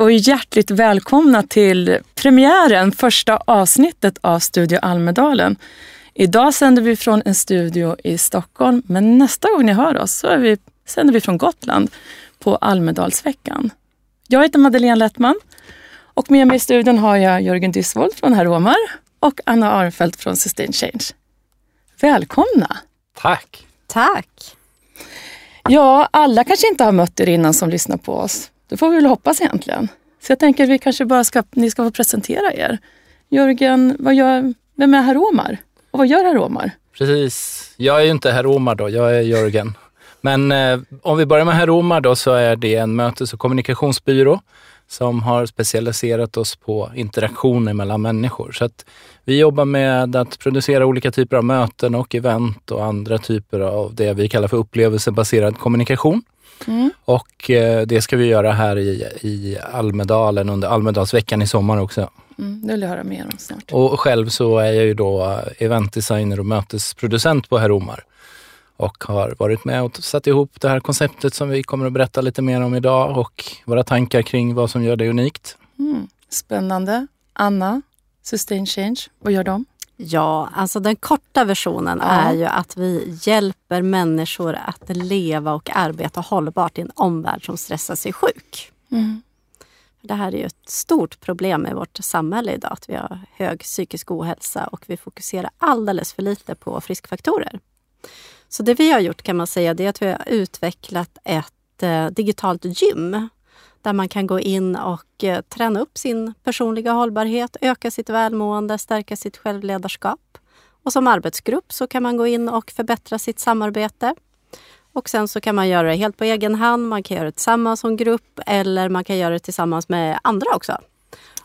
och hjärtligt välkomna till premiären, första avsnittet av Studio Almedalen. Idag sänder vi från en studio i Stockholm, men nästa gång ni hör oss så är vi, sänder vi från Gotland på Almedalsveckan. Jag heter Madeleine Lettman och med mig i studion har jag Jörgen Dysvold från Heromar och Anna Arnfeldt från Sustain Change. Välkomna! Tack! Tack! Ja, alla kanske inte har mött er innan som lyssnar på oss. Det får vi väl hoppas egentligen. Så jag tänker att vi kanske bara ska, ni ska få presentera er. Jörgen, vad gör, vem är herr Omar? Och vad gör herr Omar? Precis. Jag är ju inte herr Omar då, jag är Jörgen. Men eh, om vi börjar med herr Omar då så är det en mötes och kommunikationsbyrå som har specialiserat oss på interaktioner mellan människor. Så att vi jobbar med att producera olika typer av möten och event och andra typer av det vi kallar för upplevelsebaserad kommunikation. Mm. Och eh, det ska vi göra här i, i Almedalen under Almedalsveckan i sommar också. Mm, det vill jag höra mer om snart. Och själv så är jag ju då eventdesigner och mötesproducent på Herr Omar och har varit med och satt ihop det här konceptet som vi kommer att berätta lite mer om idag och våra tankar kring vad som gör det unikt. Mm. Spännande. Anna, Sustain Change, vad gör de? Ja, alltså den korta versionen ja. är ju att vi hjälper människor att leva och arbeta hållbart i en omvärld som stressar sig sjuk. Mm. Det här är ju ett stort problem i vårt samhälle idag, att vi har hög psykisk ohälsa och vi fokuserar alldeles för lite på friskfaktorer. Så det vi har gjort kan man säga, det är att vi har utvecklat ett eh, digitalt gym där man kan gå in och eh, träna upp sin personliga hållbarhet, öka sitt välmående, stärka sitt självledarskap. Och som arbetsgrupp så kan man gå in och förbättra sitt samarbete. Och sen så kan man göra det helt på egen hand, man kan göra det tillsammans som grupp eller man kan göra det tillsammans med andra också.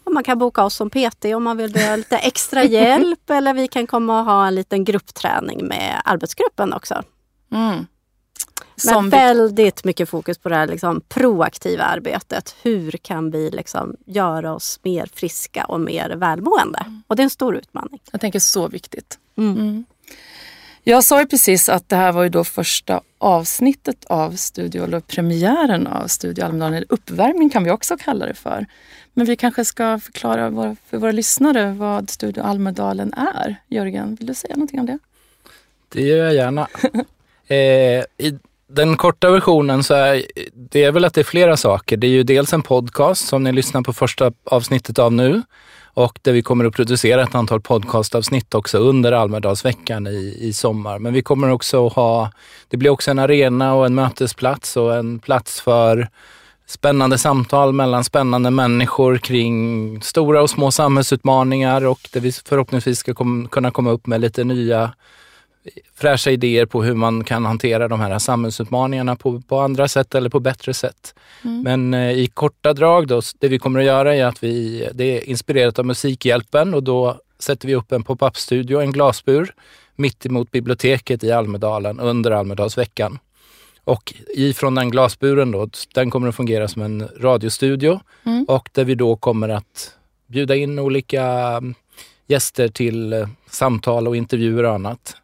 Och man kan boka oss som PT om man vill ha lite extra hjälp eller vi kan komma och ha en liten gruppträning med arbetsgruppen också. Mm. Men väldigt mycket fokus på det här liksom, proaktiva arbetet. Hur kan vi liksom, göra oss mer friska och mer välmående? Mm. Och det är en stor utmaning. Jag tänker så viktigt. Mm. Mm. Jag sa ju precis att det här var ju då första avsnittet av Studio, eller premiären av Studio Almedalen, eller uppvärmning kan vi också kalla det för. Men vi kanske ska förklara för våra lyssnare vad Studio Almedalen är. Jörgen, vill du säga någonting om det? Det gör jag gärna. eh, I den korta versionen så är det är väl att det är flera saker. Det är ju dels en podcast som ni lyssnar på första avsnittet av nu och där vi kommer att producera ett antal podcastavsnitt också under Almedalsveckan i, i sommar. Men vi kommer också ha, det blir också en arena och en mötesplats och en plats för spännande samtal mellan spännande människor kring stora och små samhällsutmaningar och där vi förhoppningsvis ska kom, kunna komma upp med lite nya fräscha idéer på hur man kan hantera de här samhällsutmaningarna på, på andra sätt eller på bättre sätt. Mm. Men eh, i korta drag då, det vi kommer att göra är att vi, det är inspirerat av Musikhjälpen och då sätter vi upp en pop-up-studio, en glasbur, mitt emot biblioteket i Almedalen under Almedalsveckan. Och ifrån den glasburen då, den kommer att fungera som en radiostudio mm. och där vi då kommer att bjuda in olika mm, gäster till eh, samtal och intervjuer och annat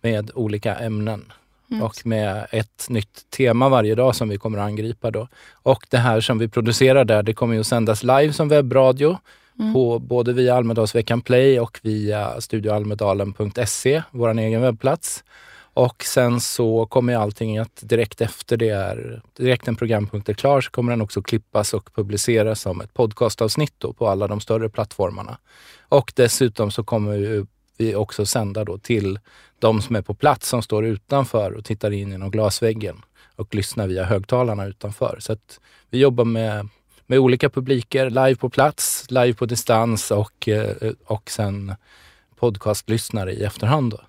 med olika ämnen. Mm. Och med ett nytt tema varje dag som vi kommer att angripa då. Och det här som vi producerar där, det kommer ju att sändas live som webbradio mm. på både via Almedalsveckan Play och via studioalmedalen.se, vår egen webbplats. Och sen så kommer allting att direkt efter det är, direkt en programpunkt är klar så kommer den också klippas och publiceras som ett podcastavsnitt på alla de större plattformarna. Och dessutom så kommer vi också sända då till de som är på plats som står utanför och tittar in genom glasväggen och lyssnar via högtalarna utanför. Så att vi jobbar med, med olika publiker, live på plats, live på distans och, eh, och sen podcastlyssnare i efterhand. Då.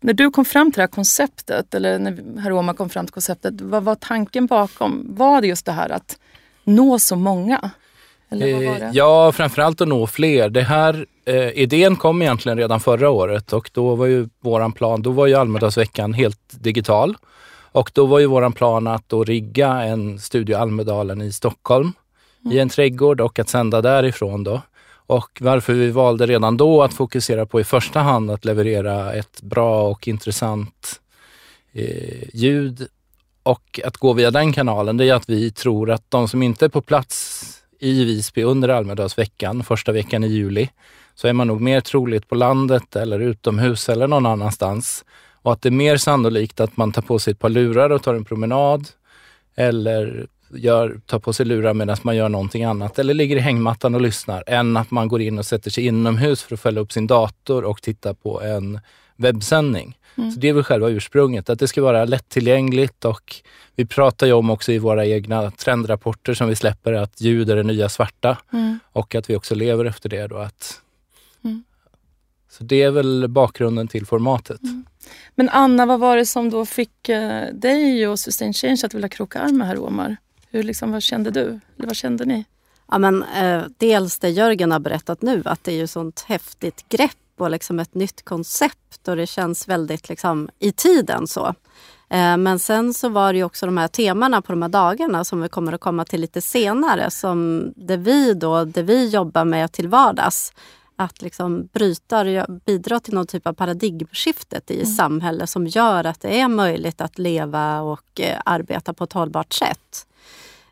När du kom fram till det här konceptet, eller när herr Oma kom fram till konceptet, vad var tanken bakom? Var det just det här att nå så många? Eller vad var det? Eh, ja, framförallt att nå fler. Det här, eh, idén kom egentligen redan förra året och då var ju våran plan, då var ju Almedalsveckan helt digital. Och då var ju våran plan att då rigga en Studio Almedalen i Stockholm mm. i en trädgård och att sända därifrån då. Och varför vi valde redan då att fokusera på i första hand att leverera ett bra och intressant eh, ljud och att gå via den kanalen, det är att vi tror att de som inte är på plats i Visby under Almedalsveckan, första veckan i juli, så är man nog mer troligt på landet eller utomhus eller någon annanstans. Och att det är mer sannolikt att man tar på sig ett par lurar och tar en promenad eller gör, tar på sig lurar medan man gör någonting annat eller ligger i hängmattan och lyssnar än att man går in och sätter sig inomhus för att fälla upp sin dator och titta på en webbsändning. Mm. Så Det är väl själva ursprunget, att det ska vara lättillgängligt och vi pratar ju om också i våra egna trendrapporter som vi släpper att ljud är det nya svarta mm. och att vi också lever efter det. Då, att. Så det är väl bakgrunden till formatet. Mm. Men Anna, vad var det som då fick eh, dig och Sustain Change att vilja kroka arm med herr Omar? Hur liksom, vad kände du? Eller vad kände ni? Ja, men, eh, dels det Jörgen har berättat nu, att det är ju sånt häftigt grepp och liksom ett nytt koncept och det känns väldigt liksom, i tiden. så. Eh, men sen så var det också de här temana på de här dagarna som vi kommer att komma till lite senare. Som det vi, då, det vi jobbar med till vardags. Att liksom bryta och bidra till någon typ av paradigmskiftet i mm. samhället som gör att det är möjligt att leva och eh, arbeta på ett hållbart sätt.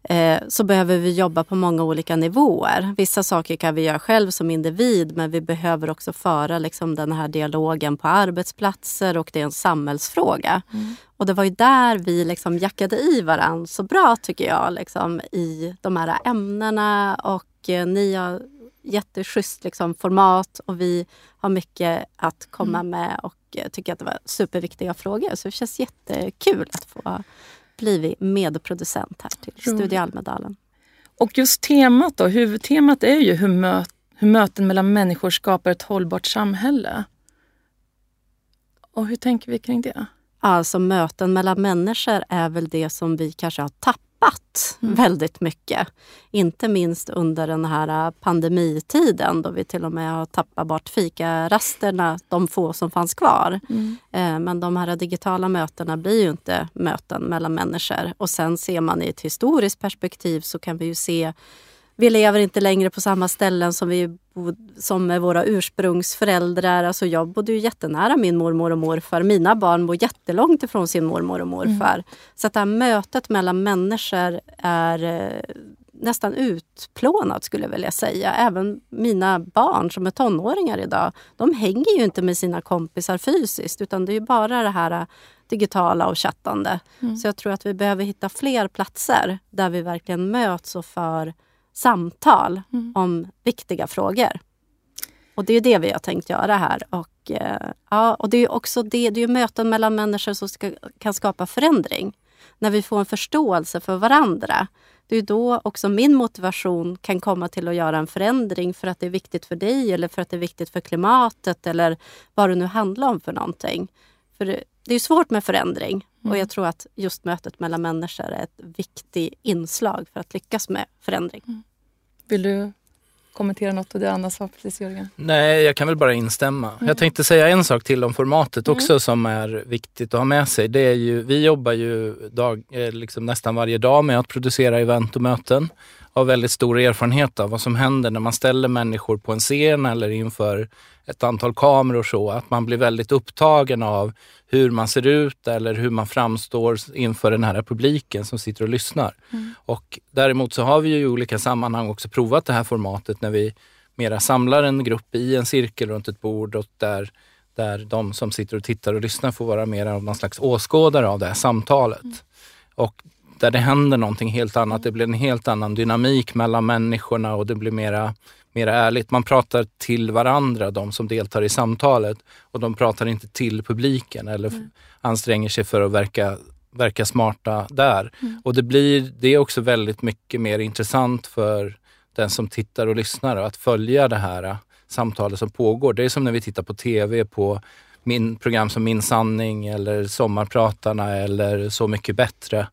Eh, så behöver vi jobba på många olika nivåer. Vissa saker kan vi göra själv som individ men vi behöver också föra liksom, den här dialogen på arbetsplatser och det är en samhällsfråga. Mm. Och det var ju där vi liksom jackade i varandra så bra tycker jag liksom, i de här ämnena och eh, ni har jätteschysst liksom, format och vi har mycket att komma mm. med och eh, tycker att det var superviktiga frågor. Så det känns jättekul att få blivit medproducent här till Roligt. Studio Almedalen. Och just temat då, huvudtemat är ju hur, mö hur möten mellan människor skapar ett hållbart samhälle. Och hur tänker vi kring det? Alltså möten mellan människor är väl det som vi kanske har tappat tappat mm. väldigt mycket. Inte minst under den här pandemitiden då vi till och med har tappat bort fikarasterna, de få som fanns kvar. Mm. Eh, men de här digitala mötena blir ju inte möten mellan människor. Och sen ser man i ett historiskt perspektiv så kan vi ju se vi lever inte längre på samma ställen som, vi som med våra ursprungsföräldrar. Alltså jag bodde ju jättenära min mormor och morfar. Mina barn bor jättelångt ifrån sin mormor och morfar. Mm. Så det här mötet mellan människor är eh, nästan utplånat skulle jag vilja säga. Även mina barn som är tonåringar idag, de hänger ju inte med sina kompisar fysiskt utan det är bara det här digitala och chattande. Mm. Så jag tror att vi behöver hitta fler platser där vi verkligen möts och för samtal mm. om viktiga frågor. Och det är det vi har tänkt göra här. Och, eh, ja, och det är också det, det är möten mellan människor som ska, kan skapa förändring. När vi får en förståelse för varandra. Det är då också min motivation kan komma till att göra en förändring för att det är viktigt för dig eller för att det är viktigt för klimatet eller vad det nu handlar om för någonting. För det, det är svårt med förändring mm. och jag tror att just mötet mellan människor är ett viktigt inslag för att lyckas med förändring. Mm. Vill du kommentera något av det Anna sa precis Jörgen? Nej, jag kan väl bara instämma. Mm. Jag tänkte säga en sak till om formatet mm. också mm. som är viktigt att ha med sig. Det är ju, vi jobbar ju dag, eh, liksom nästan varje dag med att producera event och möten. Har väldigt stor erfarenhet av vad som händer när man ställer människor på en scen eller inför ett antal kameror så. Att man blir väldigt upptagen av hur man ser ut eller hur man framstår inför den här publiken som sitter och lyssnar. Mm. Och däremot så har vi ju i olika sammanhang också provat det här formatet när vi mera samlar en grupp i en cirkel runt ett bord och där, där de som sitter och tittar och lyssnar får vara mer av någon slags åskådare av det här samtalet. Mm. Och där det händer någonting helt annat. Det blir en helt annan dynamik mellan människorna och det blir mera mer ärligt. Man pratar till varandra, de som deltar i samtalet. Och de pratar inte till publiken eller mm. anstränger sig för att verka, verka smarta där. Mm. Och det, blir, det är också väldigt mycket mer intressant för den som tittar och lyssnar att följa det här äh, samtalet som pågår. Det är som när vi tittar på TV på min, program som Min sanning eller Sommarpratarna eller Så mycket bättre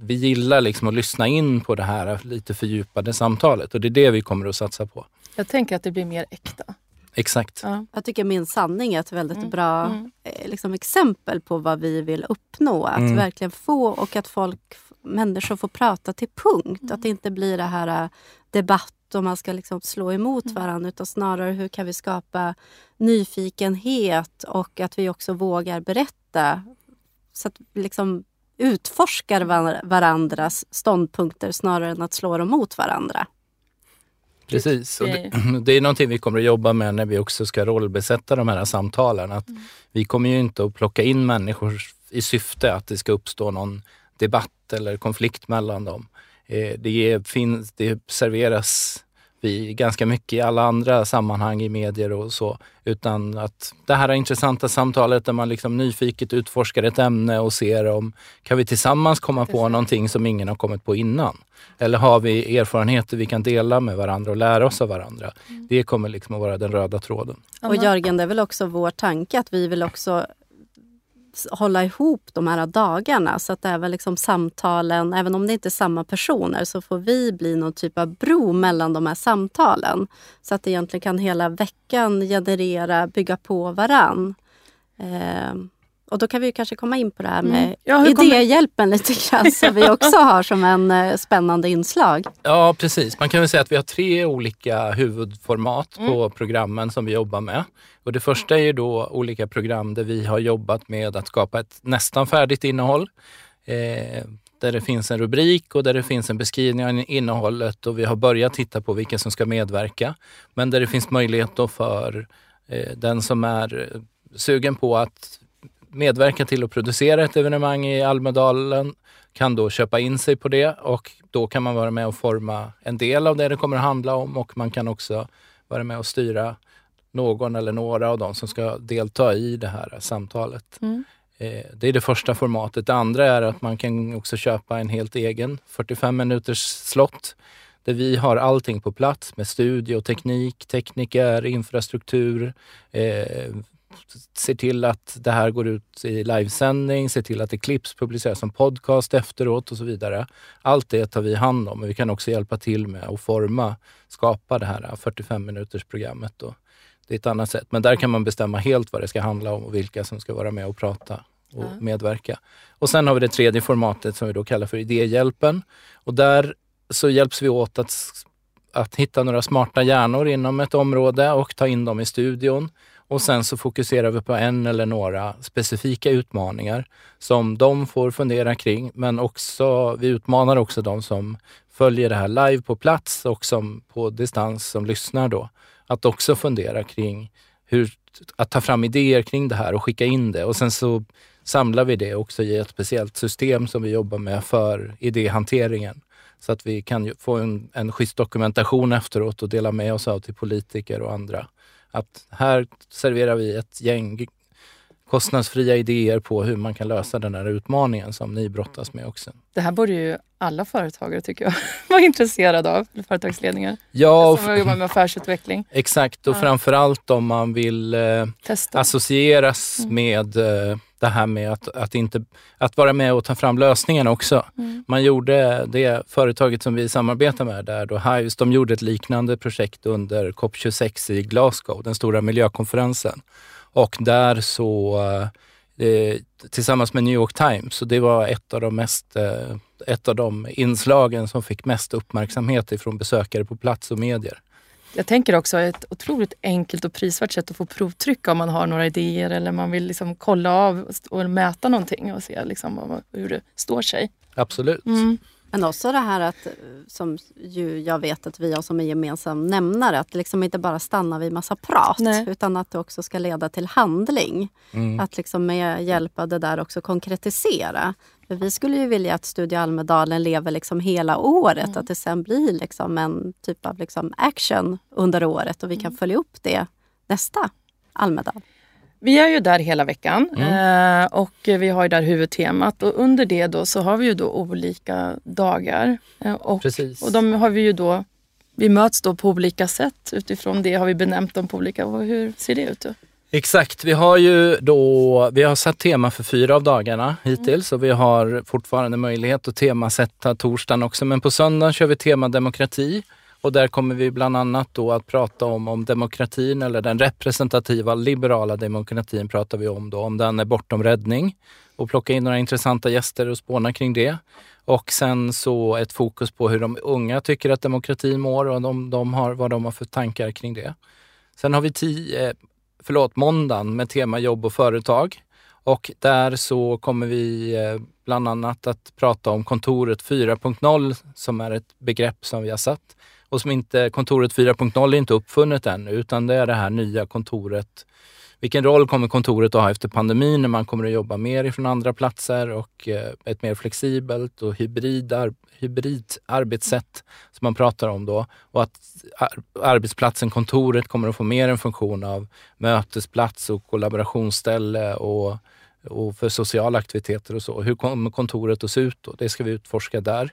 vi gillar liksom att lyssna in på det här lite fördjupade samtalet och det är det vi kommer att satsa på. Jag tänker att det blir mer äkta. Exakt. Ja. Jag tycker Min sanning är ett väldigt mm. bra mm. Eh, liksom, exempel på vad vi vill uppnå. Att mm. verkligen få och att folk, människor får prata till punkt. Att det inte blir det här äh, debatt och man ska liksom slå emot mm. varandra utan snarare hur kan vi skapa nyfikenhet och att vi också vågar berätta. Så att liksom utforskar varandras ståndpunkter snarare än att slå dem mot varandra. Precis, och det, det, är någonting vi kommer att jobba med när vi också ska rollbesätta de här samtalen. Att mm. Vi kommer ju inte att plocka in människor i syfte att det ska uppstå någon debatt eller konflikt mellan dem. Eh, det, finns, det serveras vi ganska mycket i alla andra sammanhang i medier och så. Utan att det här intressanta samtalet där man liksom nyfiket utforskar ett ämne och ser om kan vi tillsammans komma på någonting som ingen har kommit på innan? Eller har vi erfarenheter vi kan dela med varandra och lära oss av varandra? Mm. Det kommer liksom att vara den röda tråden. Och Jörgen, det är väl också vår tanke att vi vill också hålla ihop de här dagarna så att även liksom samtalen, även om det inte är samma personer, så får vi bli någon typ av bro mellan de här samtalen. Så att egentligen kan hela veckan generera, bygga på varann. Eh, och då kan vi kanske komma in på det här med mm. ja, idéhjälpen lite grann som vi också har som en eh, spännande inslag. Ja precis, man kan väl säga att vi har tre olika huvudformat mm. på programmen som vi jobbar med. Och det första är ju då olika program där vi har jobbat med att skapa ett nästan färdigt innehåll. Eh, där det finns en rubrik och där det finns en beskrivning av innehållet och vi har börjat titta på vilka som ska medverka. Men där det finns möjlighet då för eh, den som är sugen på att medverka till att producera ett evenemang i Almedalen kan då köpa in sig på det och då kan man vara med och forma en del av det det kommer att handla om och man kan också vara med och styra någon eller några av dem som ska delta i det här samtalet. Mm. Eh, det är det första formatet. Det andra är att man kan också köpa en helt egen 45 minuters slott där vi har allting på plats med studio, teknik, tekniker, infrastruktur, eh, ser till att det här går ut i livesändning, ser till att det klipps, publiceras som podcast efteråt och så vidare. Allt det tar vi hand om, men vi kan också hjälpa till med att forma, skapa det här 45 minuters programmet. Då. Det är ett annat sätt, men där kan man bestämma helt vad det ska handla om och vilka som ska vara med och prata och ja. medverka. Och sen har vi det tredje formatet som vi då kallar för Idéhjälpen. Och där så hjälps vi åt att, att hitta några smarta hjärnor inom ett område och ta in dem i studion och sen så fokuserar vi på en eller några specifika utmaningar som de får fundera kring. Men också, vi utmanar också de som följer det här live på plats och som på distans som lyssnar då. Att också fundera kring hur, att ta fram idéer kring det här och skicka in det. Och sen så samlar vi det också i ett speciellt system som vi jobbar med för idéhanteringen. Så att vi kan få en, en schysst dokumentation efteråt och dela med oss av till politiker och andra att här serverar vi ett gäng kostnadsfria idéer på hur man kan lösa den här utmaningen som ni brottas med också. Det här borde ju alla företagare tycker jag vara intresserade av, företagsledningar. Ja, som jobbar med affärsutveckling. Exakt, och ja. framförallt om man vill eh, associeras mm. med eh, det här med att, att, inte, att vara med och ta fram lösningarna också. Mm. Man gjorde det företaget som vi samarbetar med där, då Hives, de gjorde ett liknande projekt under COP26 i Glasgow, den stora miljökonferensen. Och där så eh, tillsammans med New York Times, så det var ett av de mest eh, ett av de inslagen som fick mest uppmärksamhet ifrån besökare på plats och medier. Jag tänker också ett otroligt enkelt och prisvärt sätt att få provtrycka om man har några idéer eller man vill liksom kolla av och mäta någonting och se liksom hur det står sig. Absolut. Mm. Men också det här att, som ju jag vet att vi har som en gemensam nämnare, att det liksom inte bara stannar vid massa prat Nej. utan att det också ska leda till handling. Mm. Att liksom med hjälp av det där också konkretisera. För vi skulle ju vilja att Studio Almedalen lever liksom hela året, mm. att det sen blir liksom en typ av liksom action under året och vi kan mm. följa upp det nästa Almedal. Vi är ju där hela veckan mm. eh, och vi har ju där huvudtemat och under det då så har vi ju då olika dagar. Eh, och, Precis. och de har vi ju då, vi möts då på olika sätt. Utifrån det har vi benämnt dem på olika, hur ser det ut? Då? Exakt, vi har ju då, vi har satt tema för fyra av dagarna hittills och vi har fortfarande möjlighet att temasätta torsdagen också. Men på söndagen kör vi tema demokrati och där kommer vi bland annat då att prata om, om demokratin eller den representativa liberala demokratin pratar vi om då, om den är bortom räddning och plocka in några intressanta gäster och spåna kring det. Och sen så ett fokus på hur de unga tycker att demokratin mår och de, de har, vad de har för tankar kring det. Sen har vi tio, eh, förlåt, måndagen med tema jobb och företag. Och där så kommer vi eh, bland annat att prata om kontoret 4.0 som är ett begrepp som vi har satt och som inte, kontoret 4.0 är inte uppfunnet ännu utan det är det här nya kontoret. Vilken roll kommer kontoret att ha efter pandemin när man kommer att jobba mer ifrån andra platser och eh, ett mer flexibelt och hybrid, ar, hybrid arbetssätt som man pratar om då. Och att arbetsplatsen, kontoret kommer att få mer en funktion av mötesplats och kollaborationsställe och och för sociala aktiviteter och så. Hur kommer kontoret att se ut då? Det ska vi utforska där.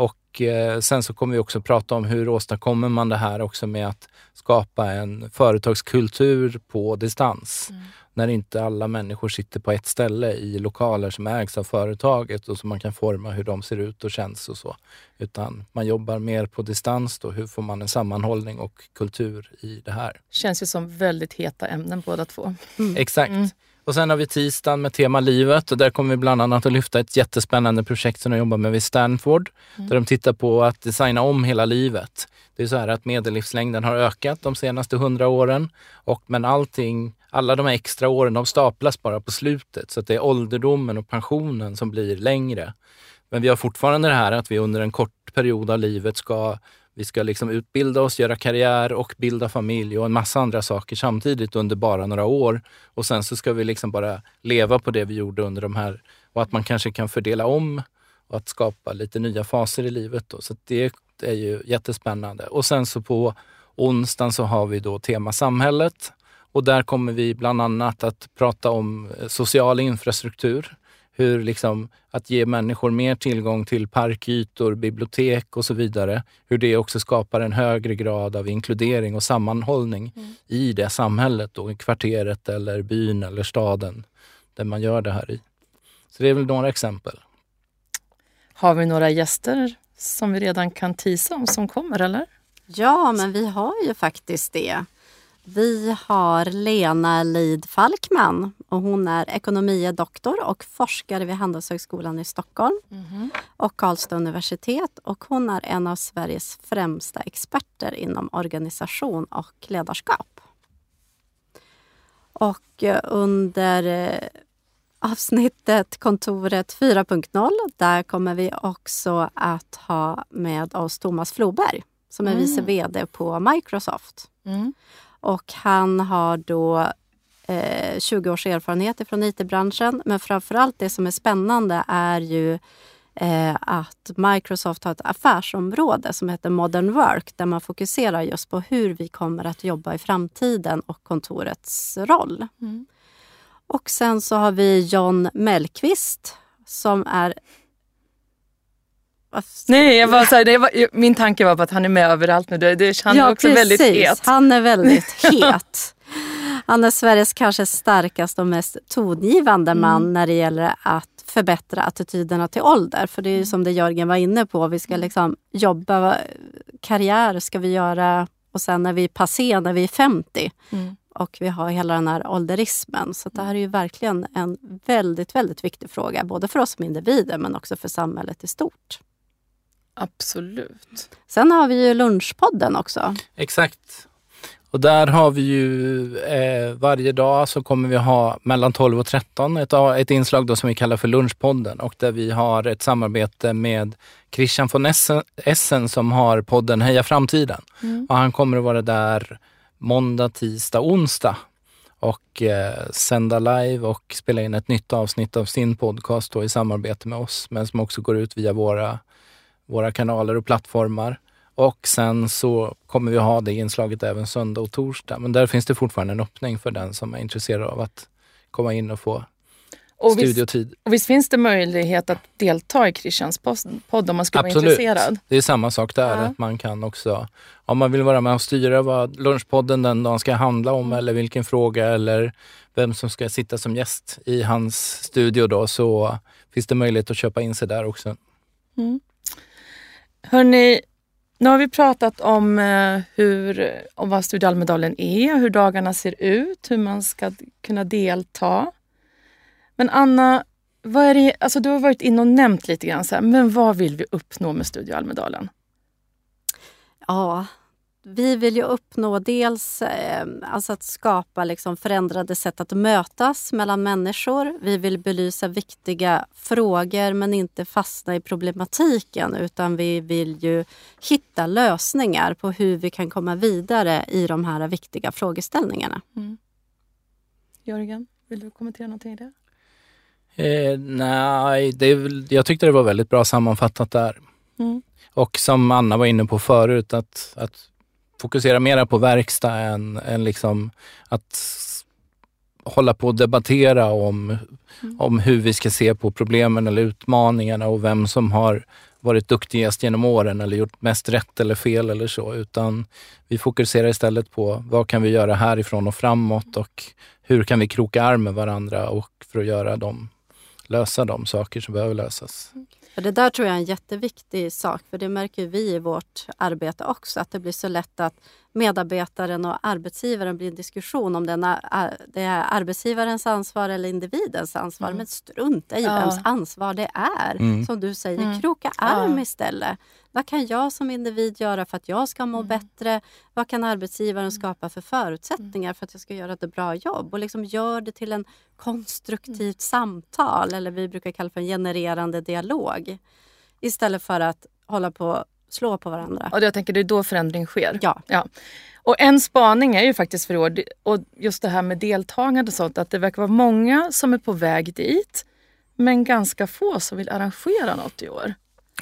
Och eh, sen så kommer vi också prata om hur åstadkommer man det här också med att skapa en företagskultur på distans. Mm. När inte alla människor sitter på ett ställe i lokaler som ägs av företaget och som man kan forma hur de ser ut och känns och så. Utan man jobbar mer på distans då. Hur får man en sammanhållning och kultur i det här? Känns ju som väldigt heta ämnen båda två. Mm. Exakt. Mm. Och sen har vi tisdagen med tema livet och där kommer vi bland annat att lyfta ett jättespännande projekt som de jobbar med vid Stanford. Mm. Där de tittar på att designa om hela livet. Det är så här att medellivslängden har ökat de senaste hundra åren. Och, men allting, alla de här extra åren de staplas bara på slutet. Så att det är ålderdomen och pensionen som blir längre. Men vi har fortfarande det här att vi under en kort period av livet ska vi ska liksom utbilda oss, göra karriär och bilda familj och en massa andra saker samtidigt under bara några år. Och sen så ska vi liksom bara leva på det vi gjorde under de här och att man kanske kan fördela om och att skapa lite nya faser i livet. Då. Så det är ju jättespännande. Och sen så på onsdagen så har vi då tema samhället och där kommer vi bland annat att prata om eh, social infrastruktur hur liksom att ge människor mer tillgång till parkytor, bibliotek och så vidare, hur det också skapar en högre grad av inkludering och sammanhållning mm. i det samhället, då, i kvarteret eller byn eller staden där man gör det här i. Så det är väl några exempel. Har vi några gäster som vi redan kan tisa om som kommer eller? Ja, men vi har ju faktiskt det. Vi har Lena Lid Falkman och hon är ekonomiedoktor och forskare vid Handelshögskolan i Stockholm mm. och Karlstad universitet och hon är en av Sveriges främsta experter inom organisation och ledarskap. Och eh, under eh, avsnittet Kontoret 4.0 där kommer vi också att ha med oss Thomas Floberg som är mm. vice VD på Microsoft. Mm. Och han har då eh, 20 års erfarenhet från IT-branschen. Men framförallt det som är spännande är ju eh, att Microsoft har ett affärsområde som heter Modern Work där man fokuserar just på hur vi kommer att jobba i framtiden och kontorets roll. Mm. Och sen så har vi John Mellqvist som är Nej, jag bara, så här, var, min tanke var på att han är med överallt nu. Det, det, han ja, är också precis. väldigt het. Han är väldigt het. Han är Sveriges kanske starkaste och mest tongivande mm. man när det gäller att förbättra attityderna till ålder. För det är ju mm. som det Jörgen var inne på, vi ska mm. liksom jobba, karriär ska vi göra och sen när vi är passé, när vi är 50. Mm. Och vi har hela den här ålderismen. Så det här är ju verkligen en väldigt, väldigt viktig fråga. Både för oss som individer men också för samhället i stort. Absolut. Sen har vi ju Lunchpodden också. Exakt. Och där har vi ju eh, varje dag så kommer vi ha mellan 12 och 13 ett, ett inslag då som vi kallar för Lunchpodden och där vi har ett samarbete med Christian von Essen, Essen som har podden Heja Framtiden. Mm. Och han kommer att vara där måndag, tisdag, onsdag och eh, sända live och spela in ett nytt avsnitt av sin podcast då i samarbete med oss men som också går ut via våra våra kanaler och plattformar. Och sen så kommer vi ha det inslaget även söndag och torsdag. Men där finns det fortfarande en öppning för den som är intresserad av att komma in och få och studiotid. Visst, och visst finns det möjlighet att delta i Christians podd om man skulle Absolut. vara intresserad? Det är samma sak där. Ja. Att man kan också, om man vill vara med och styra vad lunchpodden den dagen ska handla om eller vilken fråga eller vem som ska sitta som gäst i hans studio då så finns det möjlighet att köpa in sig där också. Mm. Hörni, nu har vi pratat om, eh, hur, om vad Studio Almedalen är, hur dagarna ser ut, hur man ska kunna delta. Men Anna, vad är det, alltså du har varit inne och nämnt lite grann, så här, men vad vill vi uppnå med Studio Almedalen? Ja, vi vill ju uppnå dels eh, alltså att skapa liksom förändrade sätt att mötas mellan människor. Vi vill belysa viktiga frågor men inte fastna i problematiken utan vi vill ju hitta lösningar på hur vi kan komma vidare i de här viktiga frågeställningarna. Mm. Jörgen, vill du kommentera någonting i det? Eh, nej, det jag tyckte det var väldigt bra sammanfattat där. Mm. Och som Anna var inne på förut, att, att fokusera mera på verkstad än, än liksom att hålla på och debattera om, mm. om hur vi ska se på problemen eller utmaningarna och vem som har varit duktigast genom åren eller gjort mest rätt eller fel eller så. Utan vi fokuserar istället på vad kan vi göra härifrån och framåt och hur kan vi kroka arm med varandra och för att göra dem, lösa de saker som behöver lösas. För det där tror jag är en jätteviktig sak, för det märker vi i vårt arbete också, att det blir så lätt att medarbetaren och arbetsgivaren blir en diskussion om det är arbetsgivarens ansvar eller individens ansvar. Mm. Men strunta i ja. vems ansvar det är. Mm. Som du säger, mm. kroka arm ja. istället. Vad kan jag som individ göra för att jag ska må mm. bättre? Vad kan arbetsgivaren mm. skapa för förutsättningar för att jag ska göra ett bra jobb? Och liksom gör det till en konstruktivt mm. samtal, eller vi brukar kalla för en genererande dialog. Istället för att hålla på slå på varandra. Och jag tänker det är då förändring sker. Ja. ja. Och en spaning är ju faktiskt för år, och just det här med deltagande och sånt, att det verkar vara många som är på väg dit, men ganska få som vill arrangera något i år.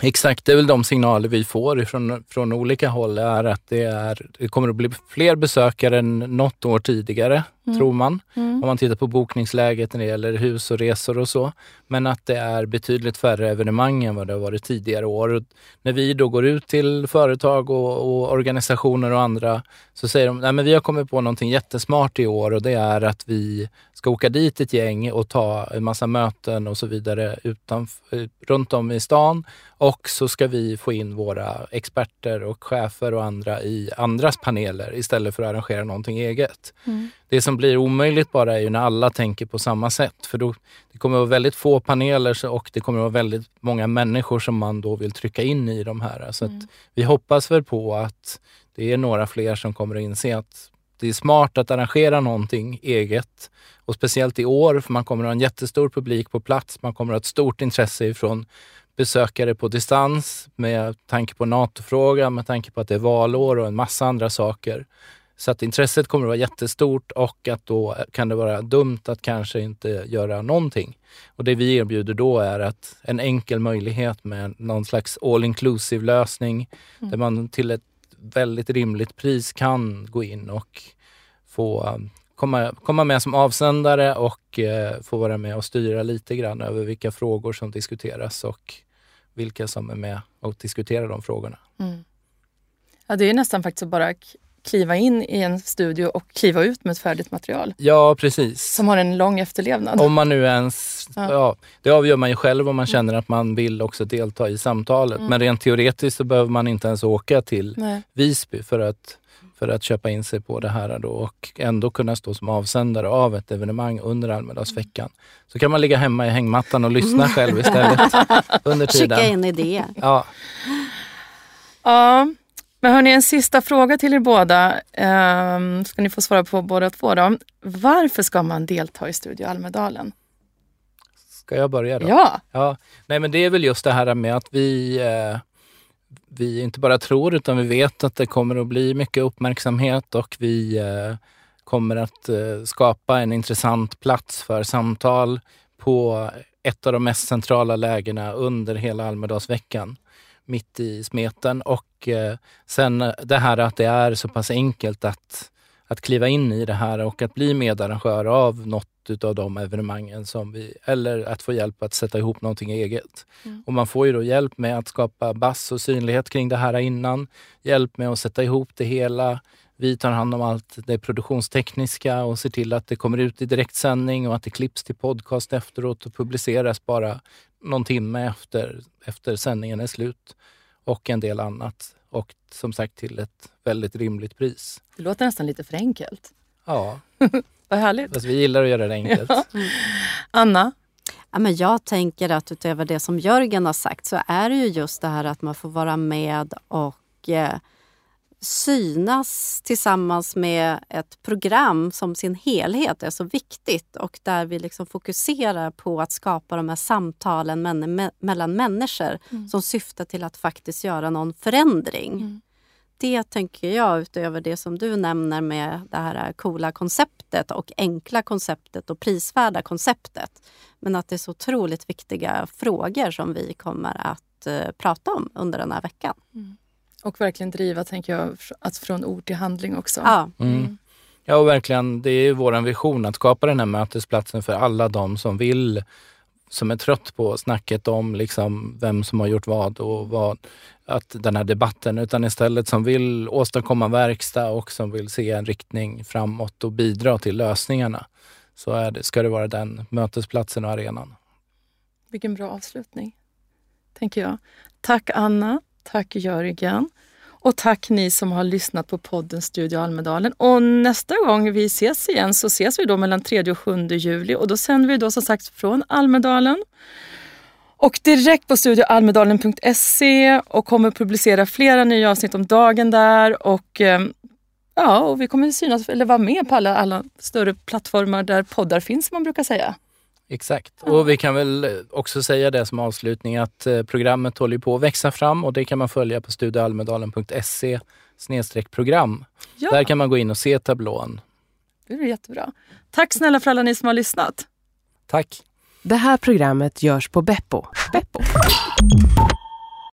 Exakt, det är väl de signaler vi får från, från olika håll är att det, är, det kommer att bli fler besökare än något år tidigare, mm. tror man. Mm. Om man tittar på bokningsläget när det gäller hus och resor och så. Men att det är betydligt färre evenemang än vad det har varit tidigare år. Och när vi då går ut till företag och, och organisationer och andra så säger de, att vi har kommit på någonting jättesmart i år och det är att vi ska åka dit ett gäng och ta en massa möten och så vidare utanför, runt om i stan. Och så ska vi få in våra experter och chefer och andra i andras paneler istället för att arrangera någonting eget. Mm. Det som blir omöjligt bara är ju när alla tänker på samma sätt. För då, det kommer att vara väldigt få paneler och det kommer att vara väldigt många människor som man då vill trycka in i de här. Så mm. vi hoppas väl på att det är några fler som kommer att inse att det är smart att arrangera någonting eget. Och speciellt i år, för man kommer att ha en jättestor publik på plats. Man kommer att ha ett stort intresse ifrån besökare på distans med tanke på NATO-frågan, med tanke på att det är valår och en massa andra saker. Så att intresset kommer att vara jättestort och att då kan det vara dumt att kanske inte göra någonting. Och det vi erbjuder då är att en enkel möjlighet med någon slags all inclusive lösning mm. där man till ett väldigt rimligt pris kan gå in och få um, komma, komma med som avsändare och eh, få vara med och styra lite grann över vilka frågor som diskuteras och vilka som är med och diskuterar de frågorna. Mm. Ja, det är nästan faktiskt bara kliva in i en studio och kliva ut med ett färdigt material. Ja, precis. Som har en lång efterlevnad. Om man nu ens... Ja. ja det avgör man ju själv om man känner att man vill också delta i samtalet. Mm. Men rent teoretiskt så behöver man inte ens åka till Nej. Visby för att, för att köpa in sig på det här då och ändå kunna stå som avsändare av ett evenemang under Almedalsveckan. Så kan man ligga hemma i hängmattan och lyssna själv istället under tiden. Skicka in idéer. Ja. ja. Men hörni, en sista fråga till er båda. Um, ska ni få svara på båda två. Då. Varför ska man delta i Studio Almedalen? Ska jag börja då? Ja. ja. Nej, men det är väl just det här med att vi, eh, vi inte bara tror utan vi vet att det kommer att bli mycket uppmärksamhet och vi eh, kommer att eh, skapa en intressant plats för samtal på ett av de mest centrala lägena under hela Almedalsveckan mitt i smeten och eh, sen det här att det är så pass enkelt att, att kliva in i det här och att bli medarrangör av något utav de evenemangen som vi, eller att få hjälp att sätta ihop någonting eget. Mm. Och man får ju då hjälp med att skapa bass och synlighet kring det här innan, hjälp med att sätta ihop det hela. Vi tar hand om allt det produktionstekniska och ser till att det kommer ut i direktsändning och att det klipps till podcast efteråt och publiceras bara någon timme efter, efter sändningen är slut och en del annat. Och som sagt till ett väldigt rimligt pris. Det låter nästan lite för enkelt. Ja. Vad härligt. Fast vi gillar att göra det enkelt. Ja. Anna? Ja, men jag tänker att utöver det som Jörgen har sagt så är det ju just det här att man får vara med och eh, synas tillsammans med ett program som sin helhet är så viktigt och där vi liksom fokuserar på att skapa de här samtalen mellan människor mm. som syftar till att faktiskt göra någon förändring. Mm. Det tänker jag utöver det som du nämner med det här coola konceptet och enkla konceptet och prisvärda konceptet. Men att det är så otroligt viktiga frågor som vi kommer att uh, prata om under den här veckan. Mm. Och verkligen driva, tänker jag, att från ord till handling också. Ja. Mm. mm. Ja, och verkligen, det är vår vision att skapa den här mötesplatsen för alla de som vill, som är trött på snacket om liksom vem som har gjort vad och vad, att den här debatten, utan istället som vill åstadkomma verkstad och som vill se en riktning framåt och bidra till lösningarna. Så är det, ska det vara den mötesplatsen och arenan. Vilken bra avslutning, tänker jag. Tack Anna, tack Jörgen. Och tack ni som har lyssnat på podden Studio Almedalen. Och nästa gång vi ses igen så ses vi då mellan 3 och 7 juli och då sänder vi då som sagt från Almedalen. Och direkt på studioalmedalen.se och kommer publicera flera nya avsnitt om dagen där. Och ehm, ja, och vi kommer synas eller vara med på alla, alla större plattformar där poddar finns som man brukar säga. Exakt. Och vi kan väl också säga det som avslutning att eh, programmet håller på att växa fram och det kan man följa på studioalmedalen.se program. Ja. Där kan man gå in och se tablån. Det är jättebra. Tack snälla för alla ni som har lyssnat. Tack. Det här programmet görs på Beppo. Beppo.